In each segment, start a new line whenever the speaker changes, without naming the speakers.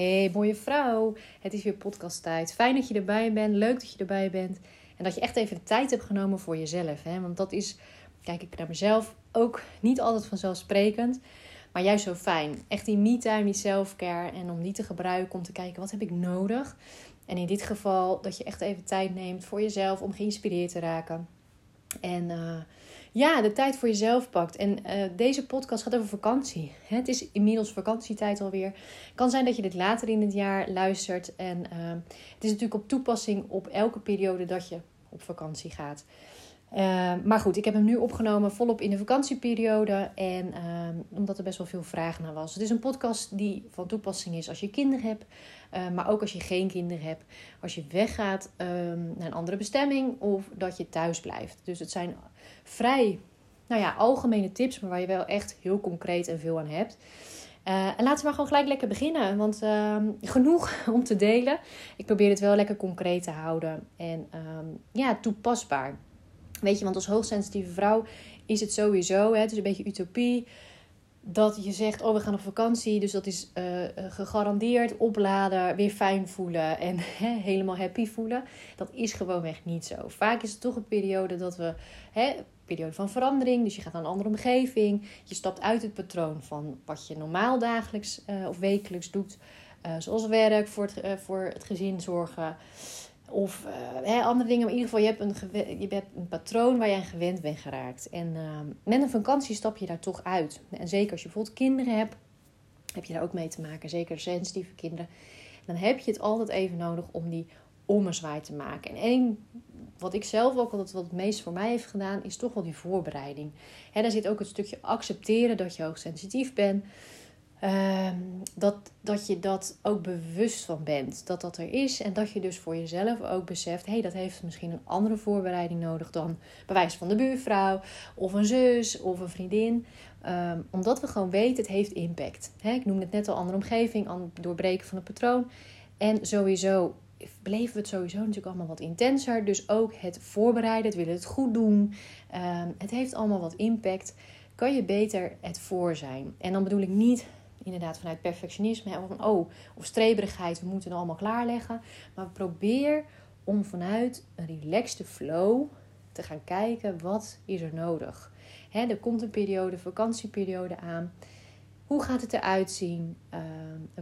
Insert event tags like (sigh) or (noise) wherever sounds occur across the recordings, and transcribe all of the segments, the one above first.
Hey mooie vrouw, het is weer podcasttijd. Fijn dat je erbij bent, leuk dat je erbij bent. En dat je echt even tijd hebt genomen voor jezelf. Hè? Want dat is, kijk ik naar mezelf, ook niet altijd vanzelfsprekend. Maar juist zo fijn. Echt die me-time, die self-care. En om die te gebruiken om te kijken, wat heb ik nodig? En in dit geval dat je echt even tijd neemt voor jezelf om geïnspireerd te raken. En... Uh, ja, de tijd voor jezelf pakt. En uh, deze podcast gaat over vakantie. Het is inmiddels vakantietijd alweer. kan zijn dat je dit later in het jaar luistert. En uh, het is natuurlijk op toepassing op elke periode dat je op vakantie gaat. Uh, maar goed, ik heb hem nu opgenomen volop in de vakantieperiode. En omdat er best wel veel vraag naar was. Het is een podcast die van toepassing is als je kinderen hebt. maar ook als je geen kinderen hebt. Als je weggaat naar een andere bestemming of dat je thuis blijft. Dus het zijn vrij nou ja, algemene tips, maar waar je wel echt heel concreet en veel aan hebt. Uh, en laten we maar gewoon gelijk lekker beginnen. Want uh, genoeg (laughs) om te delen. Ik probeer het wel lekker concreet te houden. En um, ja, toepasbaar. Weet je, want als hoogsensitieve vrouw is het sowieso. Hè, het is een beetje utopie. Dat je zegt, oh we gaan op vakantie. Dus dat is uh, gegarandeerd opladen, weer fijn voelen en (laughs) helemaal happy voelen. Dat is gewoonweg niet zo. Vaak is het toch een periode dat we hè, periode van verandering. Dus je gaat naar een andere omgeving. Je stapt uit het patroon van wat je normaal dagelijks uh, of wekelijks doet. Uh, zoals werk, voor het, uh, voor het gezin zorgen. Of andere dingen. Maar in ieder geval, je hebt, een, je hebt een patroon waar je aan gewend bent geraakt. En met een vakantie stap je daar toch uit. En zeker als je bijvoorbeeld kinderen hebt, heb je daar ook mee te maken. Zeker sensitieve kinderen. Dan heb je het altijd even nodig om die ommezwaai te maken. En één wat ik zelf ook altijd wat het meest voor mij heeft gedaan, is toch wel die voorbereiding. He, daar zit ook het stukje accepteren dat je hoogsensitief bent. Uh, dat, dat je dat ook bewust van bent. Dat dat er is. En dat je dus voor jezelf ook beseft: hé, hey, dat heeft misschien een andere voorbereiding nodig dan bewijs van de buurvrouw, of een zus of een vriendin. Um, omdat we gewoon weten, het heeft impact. Ik noemde het net al andere omgeving, doorbreken van het patroon. En sowieso beleven we het sowieso natuurlijk allemaal wat intenser. Dus ook het voorbereiden, het willen het goed doen. Um, het heeft allemaal wat impact. Kan je beter het voor zijn. En dan bedoel ik niet inderdaad vanuit perfectionisme of van oh, of streberigheid, we moeten het allemaal klaarleggen. Maar probeer om vanuit een relaxte flow te gaan kijken wat is er nodig. Hè, er komt een periode, vakantieperiode aan. Hoe gaat het eruit zien? Uh,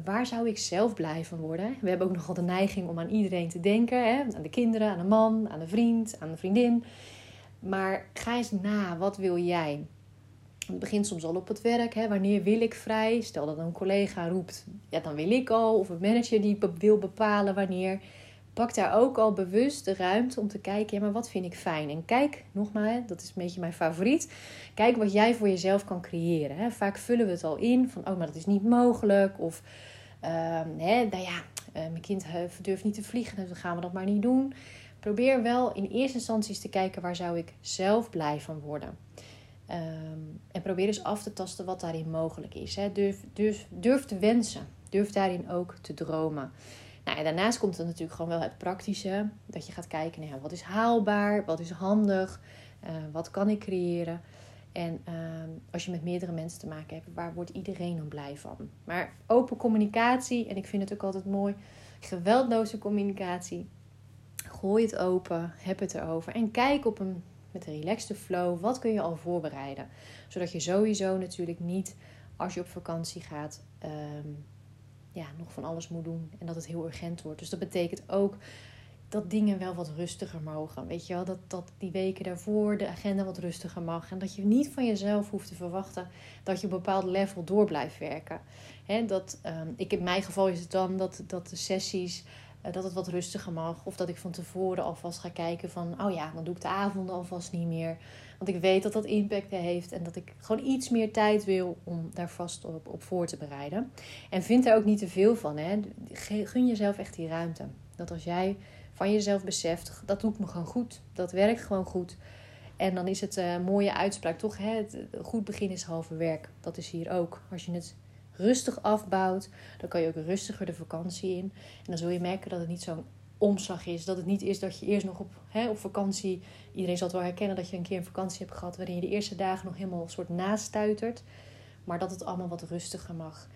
waar zou ik zelf blij van worden? We hebben ook nogal de neiging om aan iedereen te denken. Hè? Aan de kinderen, aan de man, aan de vriend, aan de vriendin. Maar ga eens na, wat wil jij? Het begint soms al op het werk. Hè? Wanneer wil ik vrij? Stel dat een collega roept, ja, dan wil ik al. Of een manager die wil bepalen wanneer pak daar ook al bewust de ruimte om te kijken, ja, maar wat vind ik fijn? En kijk, nogmaals, dat is een beetje mijn favoriet. Kijk wat jij voor jezelf kan creëren. Hè. Vaak vullen we het al in van, oh, maar dat is niet mogelijk. Of, uh, hè, nou ja, uh, mijn kind durft niet te vliegen, dus dan gaan we dat maar niet doen. Probeer wel in eerste instantie eens te kijken, waar zou ik zelf blij van worden? Um, en probeer dus af te tasten wat daarin mogelijk is. Hè. Durf, durf, durf te wensen. Durf daarin ook te dromen. Nou, en daarnaast komt er natuurlijk gewoon wel het praktische. Dat je gaat kijken naar nou wat is haalbaar, wat is handig, uh, wat kan ik creëren. En uh, als je met meerdere mensen te maken hebt, waar wordt iedereen dan blij van? Maar open communicatie, en ik vind het ook altijd mooi, geweldloze communicatie. Gooi het open, heb het erover en kijk op een, met een relaxte flow, wat kun je al voorbereiden? Zodat je sowieso natuurlijk niet, als je op vakantie gaat, um, ja, nog van alles moet doen en dat het heel urgent wordt. Dus dat betekent ook dat dingen wel wat rustiger mogen. Weet je wel, dat, dat die weken daarvoor de agenda wat rustiger mag. En dat je niet van jezelf hoeft te verwachten dat je op een bepaald level door blijft werken. He, dat, um, ik, in mijn geval is het dan dat, dat de sessies dat het wat rustiger mag. Of dat ik van tevoren alvast ga kijken van, oh ja, dan doe ik de avonden alvast niet meer. Want ik weet dat dat impact heeft en dat ik gewoon iets meer tijd wil om daar vast op, op voor te bereiden. En vind er ook niet te veel van. Hè. Gun jezelf echt die ruimte. Dat als jij van jezelf beseft, dat doet me gewoon goed. Dat werkt gewoon goed. En dan is het een mooie uitspraak, toch? Hè? Goed begin is halve werk. Dat is hier ook. Als je het rustig afbouwt, dan kan je ook rustiger de vakantie in. En dan zul je merken dat het niet zo'n omslag is. Dat het niet is dat je eerst nog op, hè, op vakantie. Iedereen zal het wel herkennen dat je een keer een vakantie hebt gehad. waarin je de eerste dagen nog helemaal een soort nastuitert. Maar dat het allemaal wat rustiger mag.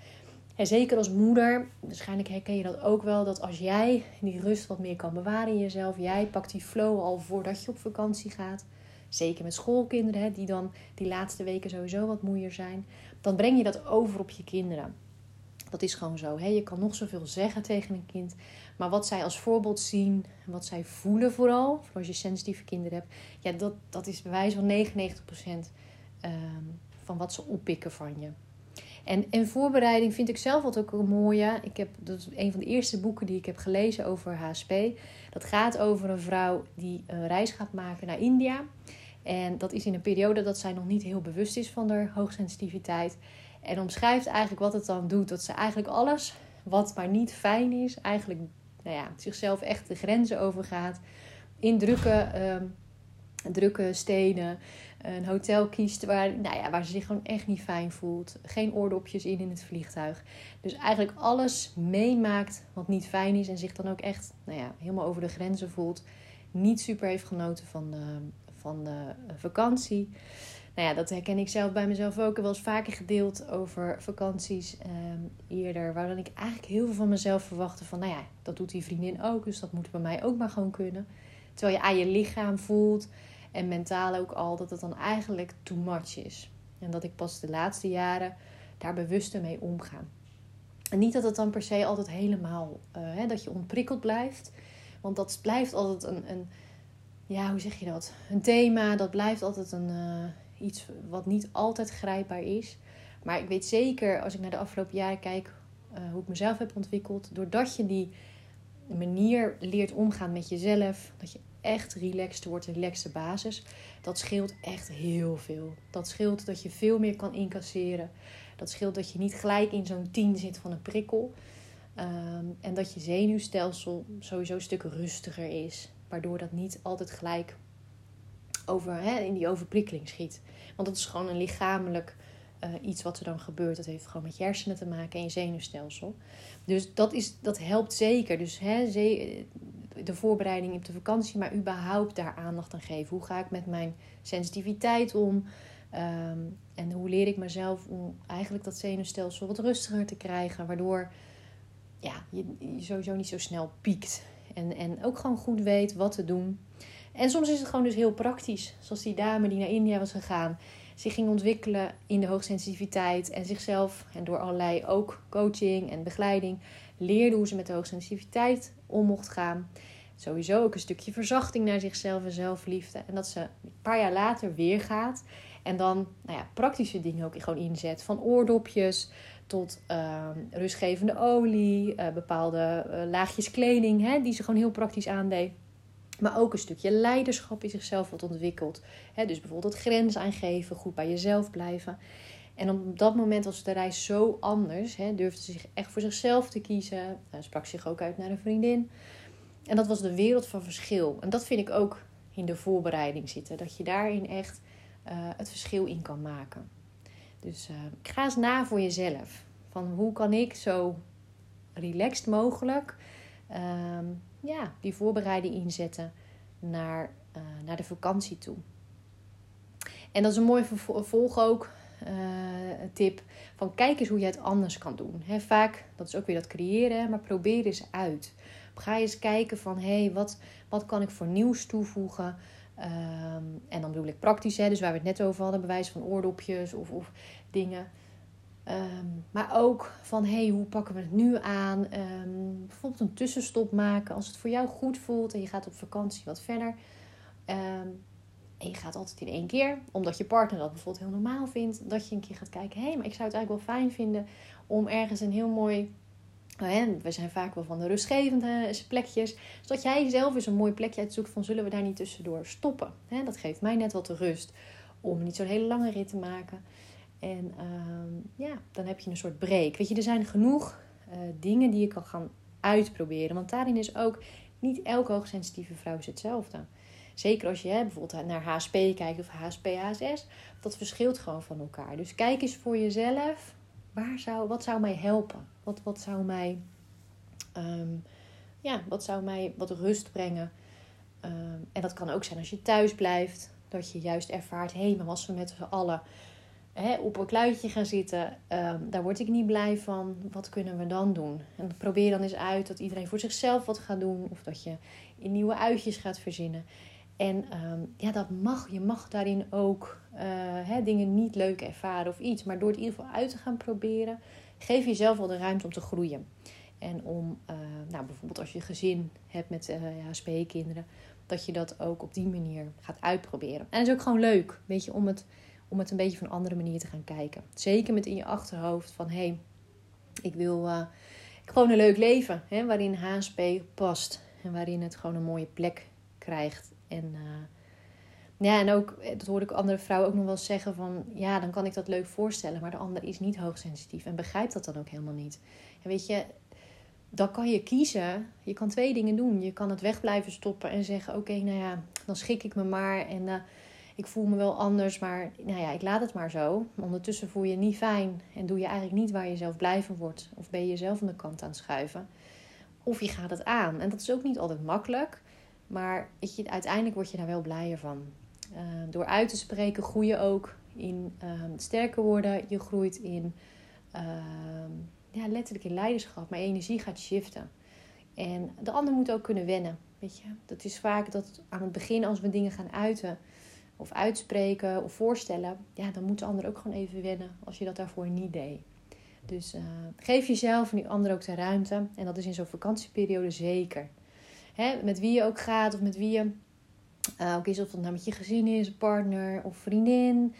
En zeker als moeder, waarschijnlijk herken je dat ook wel, dat als jij die rust wat meer kan bewaren in jezelf, jij pakt die flow al voordat je op vakantie gaat. Zeker met schoolkinderen, hè, die dan die laatste weken sowieso wat moeier zijn. Dan breng je dat over op je kinderen. Dat is gewoon zo. Hè? Je kan nog zoveel zeggen tegen een kind. Maar wat zij als voorbeeld zien, wat zij voelen vooral, voor als je sensitieve kinderen hebt, ja, dat, dat is bewijs van 99% ehm, van wat ze oppikken van je. En, en voorbereiding vind ik zelf wat ook een mooie. Ik heb, dat is een van de eerste boeken die ik heb gelezen over HSP. Dat gaat over een vrouw die een reis gaat maken naar India. En dat is in een periode dat zij nog niet heel bewust is van haar hoogsensitiviteit. En omschrijft eigenlijk wat het dan doet. Dat ze eigenlijk alles wat maar niet fijn is, eigenlijk nou ja, zichzelf echt de grenzen overgaat. In drukke, drukke steden, een hotel kiest waar, nou ja, waar ze zich gewoon echt niet fijn voelt. Geen oordopjes in in het vliegtuig. Dus eigenlijk alles meemaakt wat niet fijn is en zich dan ook echt nou ja, helemaal over de grenzen voelt. Niet super heeft genoten van de, van de vakantie. Nou ja, dat herken ik zelf bij mezelf ook. Ik heb wel eens vaker gedeeld over vakanties ehm, eerder. Waarin ik eigenlijk heel veel van mezelf verwachtte. Van nou ja, dat doet die vriendin ook. Dus dat moet bij mij ook maar gewoon kunnen. Terwijl je aan je lichaam voelt. En mentaal ook al. Dat het dan eigenlijk too much is. En dat ik pas de laatste jaren daar bewuster mee omga. En niet dat het dan per se altijd helemaal... Uh, hè, dat je ontprikkeld blijft. Want dat blijft altijd een... een ja, hoe zeg je dat? Een thema. Dat blijft altijd een... Uh, iets wat niet altijd grijpbaar is. Maar ik weet zeker, als ik naar de afgelopen jaren kijk, uh, hoe ik mezelf heb ontwikkeld. Doordat je die manier leert omgaan met jezelf. Dat je echt relaxed wordt, een relaxte basis. Dat scheelt echt heel veel. Dat scheelt dat je veel meer kan incasseren. Dat scheelt dat je niet gelijk in zo'n 10 zit van een prikkel. Um, en dat je zenuwstelsel sowieso een stuk rustiger is. Waardoor dat niet altijd gelijk over, hè, in die overprikkeling schiet. Want dat is gewoon een lichamelijk uh, iets wat er dan gebeurt. Dat heeft gewoon met je hersenen te maken en je zenuwstelsel. Dus dat, is, dat helpt zeker. Dus hè, de voorbereiding op de vakantie, maar überhaupt daar aandacht aan geven. Hoe ga ik met mijn sensitiviteit om? Um, en hoe leer ik mezelf om eigenlijk dat zenuwstelsel wat rustiger te krijgen, waardoor ja, je sowieso niet zo snel piekt. En, en ook gewoon goed weet wat te doen. En soms is het gewoon dus heel praktisch. Zoals die dame die naar India was gegaan. Zich ging ontwikkelen in de hoogsensitiviteit. En zichzelf, en door allerlei ook coaching en begeleiding, leerde hoe ze met de hoogsensitiviteit om mocht gaan. Sowieso ook een stukje verzachting naar zichzelf en zelfliefde. En dat ze een paar jaar later weer gaat. En dan nou ja, praktische dingen ook gewoon inzet. Van oordopjes tot uh, rustgevende olie, uh, bepaalde uh, laagjes kleding, hè, die ze gewoon heel praktisch aandeed. Maar ook een stukje leiderschap in zichzelf wat ontwikkeld. dus bijvoorbeeld grenzen aangeven, goed bij jezelf blijven. En op dat moment was de reis zo anders. He, durfde ze zich echt voor zichzelf te kiezen. Nou, sprak zich ook uit naar een vriendin. En dat was de wereld van verschil. En dat vind ik ook in de voorbereiding zitten. Dat je daarin echt uh, het verschil in kan maken. Dus uh, ga eens na voor jezelf. Van hoe kan ik zo relaxed mogelijk uh, ja, die voorbereiding inzetten naar, uh, naar de vakantie toe. En dat is een mooi vervolg ook, uh, tip, van kijk eens hoe je het anders kan doen. Vaak, dat is ook weer dat creëren, maar probeer eens uit. Ga eens kijken van, hé, hey, wat, wat kan ik voor nieuws toevoegen? Um, en dan bedoel ik praktisch, hè, dus waar we het net over hadden, bewijs van oordopjes of, of dingen. Um, maar ook van hey, hoe pakken we het nu aan? Um, bijvoorbeeld een tussenstop maken als het voor jou goed voelt en je gaat op vakantie wat verder. En je gaat altijd in één keer, omdat je partner dat bijvoorbeeld heel normaal vindt, dat je een keer gaat kijken: hé, hey, maar ik zou het eigenlijk wel fijn vinden om ergens een heel mooi. Nou we zijn vaak wel van de rustgevende plekjes. Zodat jij zelf eens een mooi plekje uitzoekt van zullen we daar niet tussendoor stoppen. dat geeft mij net wat de rust om niet zo'n hele lange rit te maken. En uh, ja, dan heb je een soort break. Weet je, er zijn genoeg uh, dingen die je kan gaan uitproberen. Want daarin is ook niet elke hoogsensitieve vrouw is hetzelfde. Zeker als je hè, bijvoorbeeld naar HSP kijkt of HSP, HSS. Dat verschilt gewoon van elkaar. Dus kijk eens voor jezelf. Waar zou, wat zou mij helpen? Wat, wat zou mij... Um, ja, wat zou mij wat rust brengen? Um, en dat kan ook zijn als je thuis blijft. Dat je juist ervaart, hé, hey, maar als we met z'n allen hè, op een kluitje gaan zitten, ehm, daar word ik niet blij van. Wat kunnen we dan doen? En probeer dan eens uit dat iedereen voor zichzelf wat gaat doen. Of dat je in nieuwe uitjes gaat verzinnen. En ehm, ja, dat mag. Je mag daarin ook uh, hè, dingen niet leuk ervaren of iets. Maar door het in ieder geval uit te gaan proberen, geef jezelf wel de ruimte om te groeien. En om, uh, nou, bijvoorbeeld als je gezin hebt met ja, speekkinderen, dat je dat ook op die manier gaat uitproberen. En het is ook gewoon leuk, weet je, om het, om het een beetje van een andere manier te gaan kijken. Zeker met in je achterhoofd van, hé, hey, ik wil gewoon een leuk leven, hè, waarin HSP past. En waarin het gewoon een mooie plek krijgt. En ja, en ook, dat hoorde ik andere vrouwen ook nog wel zeggen van... ja, dan kan ik dat leuk voorstellen, maar de ander is niet hoogsensitief... en begrijpt dat dan ook helemaal niet. En weet je, dan kan je kiezen. Je kan twee dingen doen. Je kan het weg blijven stoppen en zeggen: Oké, nou ja, dan schik ik me maar. En uh, ik voel me wel anders, maar nou ja, ik laat het maar zo. Ondertussen voel je niet fijn en doe je eigenlijk niet waar je zelf blij van wordt. Of ben je jezelf aan de kant aan het schuiven. Of je gaat het aan. En dat is ook niet altijd makkelijk. Maar uiteindelijk word je daar wel blijer van. Uh, door uit te spreken groei je ook in uh, sterker worden. Je groeit in ja, letterlijk in leiderschap. Mijn energie gaat shiften. En de ander moet ook kunnen wennen. Weet je, dat is vaak dat aan het begin, als we dingen gaan uiten of uitspreken of voorstellen, ja, dan moet de ander ook gewoon even wennen als je dat daarvoor niet deed. Dus geef jezelf en die ander ook de ruimte. En dat is in zo'n vakantieperiode zeker. Hè, met wie je ook gaat of met wie je uh, ook is, of het nou met je gezin is, partner of vriendin.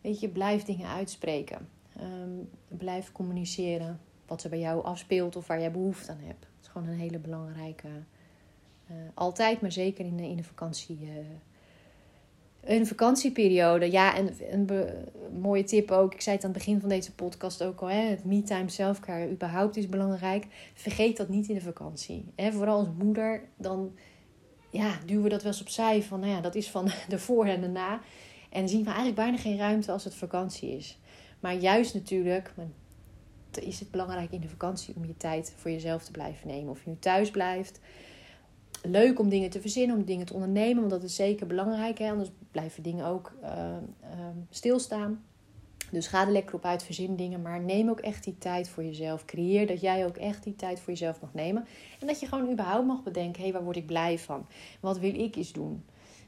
Weet je, blijf dingen uitspreken. Um, blijf communiceren wat er bij jou afspeelt of waar jij behoefte aan hebt. Het is gewoon een hele belangrijke. Uh, altijd, maar zeker in de, in de vakantie. Uh, een vakantieperiode. Ja, en een, mooie tip ook. Ik zei het aan het begin van deze podcast ook al. Hè, het me-time self-care überhaupt is belangrijk. Vergeet dat niet in de vakantie. Hè, vooral als moeder, dan ja, duwen we dat wel eens opzij. Van, nou ja, dat is van (laughs) de voor en de na. En zien we eigenlijk bijna geen ruimte als het vakantie is. Maar juist natuurlijk, is het belangrijk in de vakantie om je tijd voor jezelf te blijven nemen. Of je nu thuis blijft. Leuk om dingen te verzinnen, om dingen te ondernemen, want dat is zeker belangrijk. Hè? Anders blijven dingen ook uh, uh, stilstaan. Dus ga er lekker op uit, verzin dingen, maar neem ook echt die tijd voor jezelf. Creëer dat jij ook echt die tijd voor jezelf mag nemen. En dat je gewoon überhaupt mag bedenken, hé, hey, waar word ik blij van? Wat wil ik eens doen?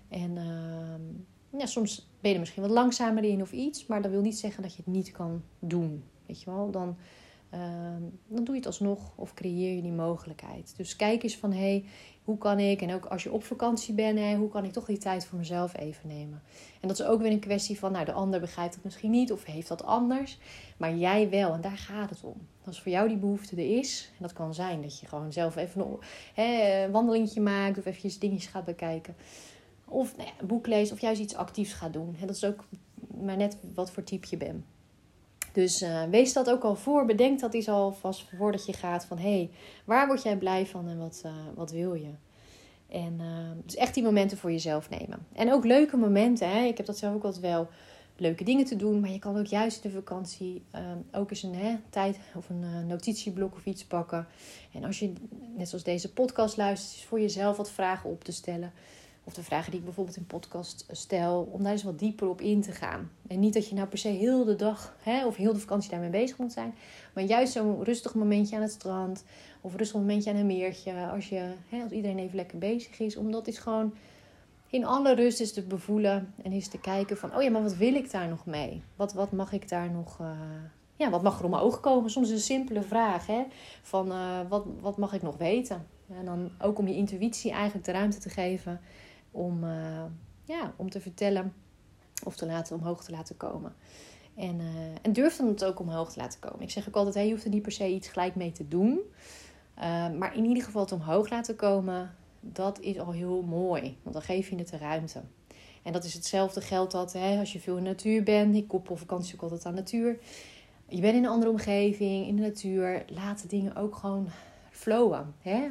En uh, ja, soms ben je er misschien wat langzamer in of iets, maar dat wil niet zeggen dat je het niet kan doen. Weet je wel, dan, uh, dan doe je het alsnog of creëer je die mogelijkheid. Dus kijk eens van hé, hey, hoe kan ik, en ook als je op vakantie bent, hè, hoe kan ik toch die tijd voor mezelf even nemen? En dat is ook weer een kwestie van, nou, de ander begrijpt het misschien niet of heeft dat anders, maar jij wel. En daar gaat het om. Als voor jou die behoefte er is, en dat kan zijn dat je gewoon zelf even een, hè, wandelingetje maakt of eventjes dingetjes gaat bekijken. Of nou een boek leest of juist iets actiefs gaat doen. En dat is ook maar net wat voor type je bent. Dus uh, wees dat ook al voor. Bedenk dat eens al vast voordat je gaat van hé, hey, waar word jij blij van en wat, uh, wat wil je? En uh, dus echt die momenten voor jezelf nemen. En ook leuke momenten. Hè? Ik heb dat zelf ook altijd wel leuke dingen te doen. Maar je kan ook juist de vakantie ook eens een hè, tijd of een notitieblok of iets pakken. En als je, net zoals deze podcast luistert, is voor jezelf wat vragen op te stellen. Of de vragen die ik bijvoorbeeld in podcast stel, om daar eens wat dieper op in te gaan. En niet dat je nou per se heel de dag hè, of heel de vakantie daarmee bezig moet zijn. Maar juist zo'n rustig momentje aan het strand. Of een rustig momentje aan een meertje. Als, je, hè, als iedereen even lekker bezig is. Om dat is gewoon in alle rust is te bevoelen. En is te kijken van, oh ja, maar wat wil ik daar nog mee? Wat, wat mag ik daar nog... Uh, ja, wat mag er om mijn ogen komen? Soms een simpele vraag. Hè? Van uh, wat, wat mag ik nog weten? En dan ook om je intuïtie eigenlijk de ruimte te geven om, uh, ja, om te vertellen of te laten omhoog te laten komen. En, uh, en durf dan het ook omhoog te laten komen. Ik zeg ook altijd, hey, je hoeft er niet per se iets gelijk mee te doen. Uh, maar in ieder geval het omhoog laten komen, dat is al heel mooi. Want dan geef je het de ruimte. En dat is hetzelfde geldt dat hè, als je veel in de natuur bent. Ik koppel vakantie ook altijd aan natuur. Je bent in een andere omgeving, in de natuur. Laat de dingen ook gewoon flowen. Hè?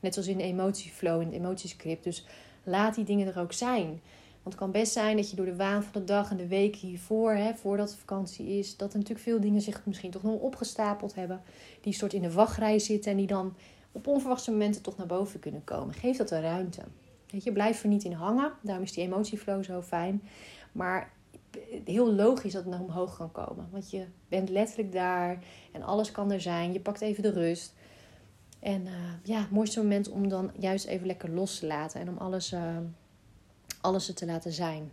Net zoals in de emotieflow, in het emotiescript. Dus laat die dingen er ook zijn. Want het kan best zijn dat je door de waan van de dag en de week hiervoor, hè, voordat de vakantie is, dat er natuurlijk veel dingen zich misschien toch nog opgestapeld hebben. Die soort in de wachtrij zitten en die dan op onverwachte momenten toch naar boven kunnen komen. Geef dat de ruimte. Weet je, blijf er niet in hangen. Daarom is die emotieflow zo fijn. Maar heel logisch dat het naar omhoog kan komen. Want je bent letterlijk daar en alles kan er zijn. Je pakt even de rust. En uh, ja, het mooiste moment om dan juist even lekker los te laten en om alles, uh, alles er te laten zijn.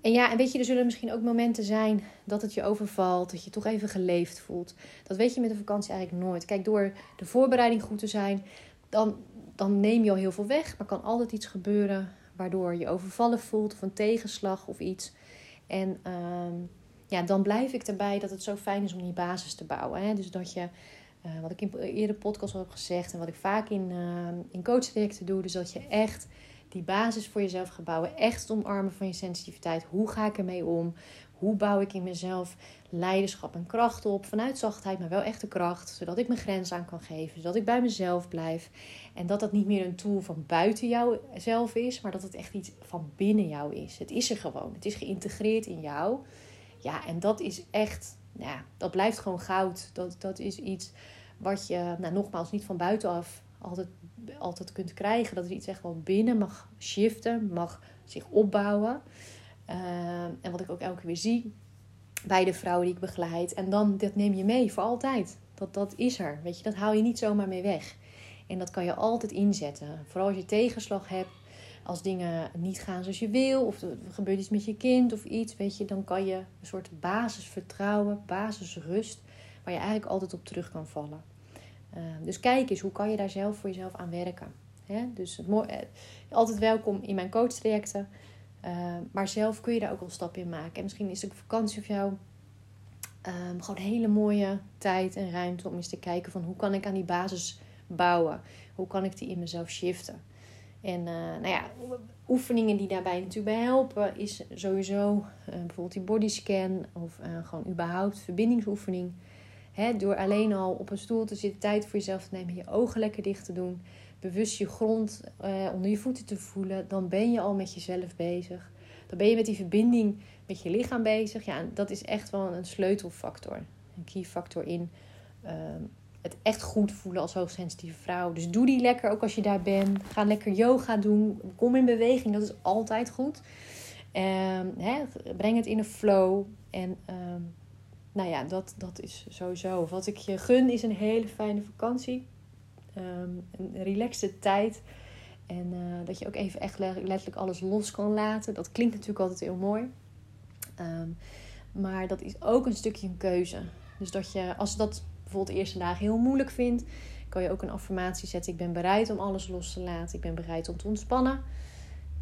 En ja, en weet je, er zullen misschien ook momenten zijn dat het je overvalt, dat je toch even geleefd voelt. Dat weet je met een vakantie eigenlijk nooit. Kijk, door de voorbereiding goed te zijn, dan, dan neem je al heel veel weg. Maar kan altijd iets gebeuren waardoor je overvallen voelt of een tegenslag of iets. En uh, ja, dan blijf ik erbij dat het zo fijn is om die basis te bouwen. Hè? Dus dat je, uh, wat ik in eerder podcast al heb gezegd en wat ik vaak in, uh, in doe, dus dat je echt die basis voor jezelf gaat bouwen. Echt het omarmen van je sensitiviteit. Hoe ga ik ermee om? Hoe bouw ik in mezelf leiderschap en kracht op? Vanuit zachtheid, maar wel echte kracht. Zodat ik mijn grens aan kan geven. Zodat ik bij mezelf blijf. En dat dat niet meer een tool van buiten jouzelf is. Maar dat het echt iets van binnen jou is. Het is er gewoon. Het is geïntegreerd in jou. Ja, en dat is echt... Ja, dat blijft gewoon goud. Dat, dat is iets wat je, nou nogmaals, niet van buitenaf altijd, altijd kunt krijgen. Dat er iets echt wel binnen mag shiften, mag zich opbouwen. Uh, en wat ik ook elke keer weer zie bij de vrouwen die ik begeleid. En dan, dat neem je mee voor altijd. Dat, dat is er. Weet je, dat haal je niet zomaar mee weg. En dat kan je altijd inzetten. Vooral als je tegenslag hebt. Als dingen niet gaan zoals je wil. Of er gebeurt iets met je kind of iets. Weet je, dan kan je een soort basisvertrouwen, basisrust. Waar je eigenlijk altijd op terug kan vallen. Uh, dus kijk eens, hoe kan je daar zelf voor jezelf aan werken? Hè? Dus het mooi, altijd welkom in mijn coachtrajecten. Uh, maar zelf kun je daar ook al een stap in maken. En misschien is de vakantie voor jou um, gewoon een hele mooie tijd en ruimte om eens te kijken van hoe kan ik aan die basis bouwen? Hoe kan ik die in mezelf shiften? En uh, nou ja, oefeningen die daarbij natuurlijk bij helpen, is sowieso uh, bijvoorbeeld die bodyscan of gewoon überhaupt verbindingsoefening. He, door alleen al op een stoel te zitten, tijd voor jezelf te nemen, je ogen lekker dicht te doen, bewust je grond eh, onder je voeten te voelen, dan ben je al met jezelf bezig. Dan ben je met die verbinding met je lichaam bezig. Ja, dat is echt wel een sleutelfactor, een key factor in uh, het echt goed voelen als hoogsensitieve vrouw. Dus doe die lekker, ook als je daar bent. Ga lekker yoga doen. Kom in beweging, dat is altijd goed. Uh, breng het in een flow en ehm, nou ja, dat, dat is sowieso. Wat ik je gun is een hele fijne vakantie. Um, een relaxte tijd. En uh, dat je ook even echt letterlijk alles los kan laten. Dat klinkt natuurlijk altijd heel mooi. Um, maar dat is ook een stukje een keuze. Dus dat je, als dat bijvoorbeeld de eerste dagen heel moeilijk vindt, kan je ook een affirmatie zetten. Ik ben bereid om alles los te laten. Ik ben bereid om te ontspannen.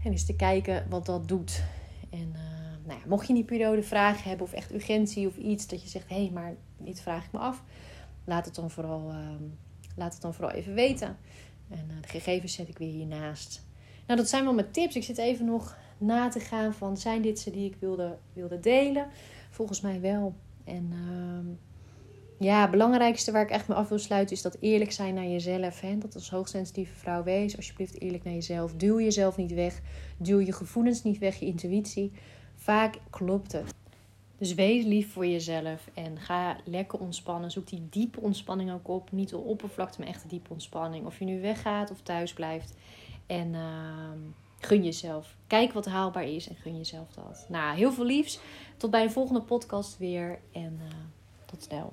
En eens te kijken wat dat doet. En uh, nou ja, mocht je in die periode vragen hebben of echt urgentie of iets, dat je zegt: hé, hey, maar dit vraag ik me af, laat het dan vooral, uh, laat het dan vooral even weten. En uh, de gegevens zet ik weer hiernaast. Nou, dat zijn wel mijn tips. Ik zit even nog na te gaan van: zijn dit ze die ik wilde, wilde delen? Volgens mij wel. En uh, ja, het belangrijkste waar ik echt me af wil sluiten is dat eerlijk zijn naar jezelf. Hè? Dat als hoogsensitieve vrouw wees, alsjeblieft eerlijk naar jezelf. Duw jezelf niet weg. Duw je gevoelens niet weg, je intuïtie. Vaak klopt het. Dus wees lief voor jezelf en ga lekker ontspannen. Zoek die diepe ontspanning ook op. Niet de oppervlakte, maar echt de diepe ontspanning. Of je nu weggaat of thuis blijft. En uh, gun jezelf. Kijk wat haalbaar is en gun jezelf dat. Nou, heel veel liefs. Tot bij de volgende podcast weer. En uh, tot snel.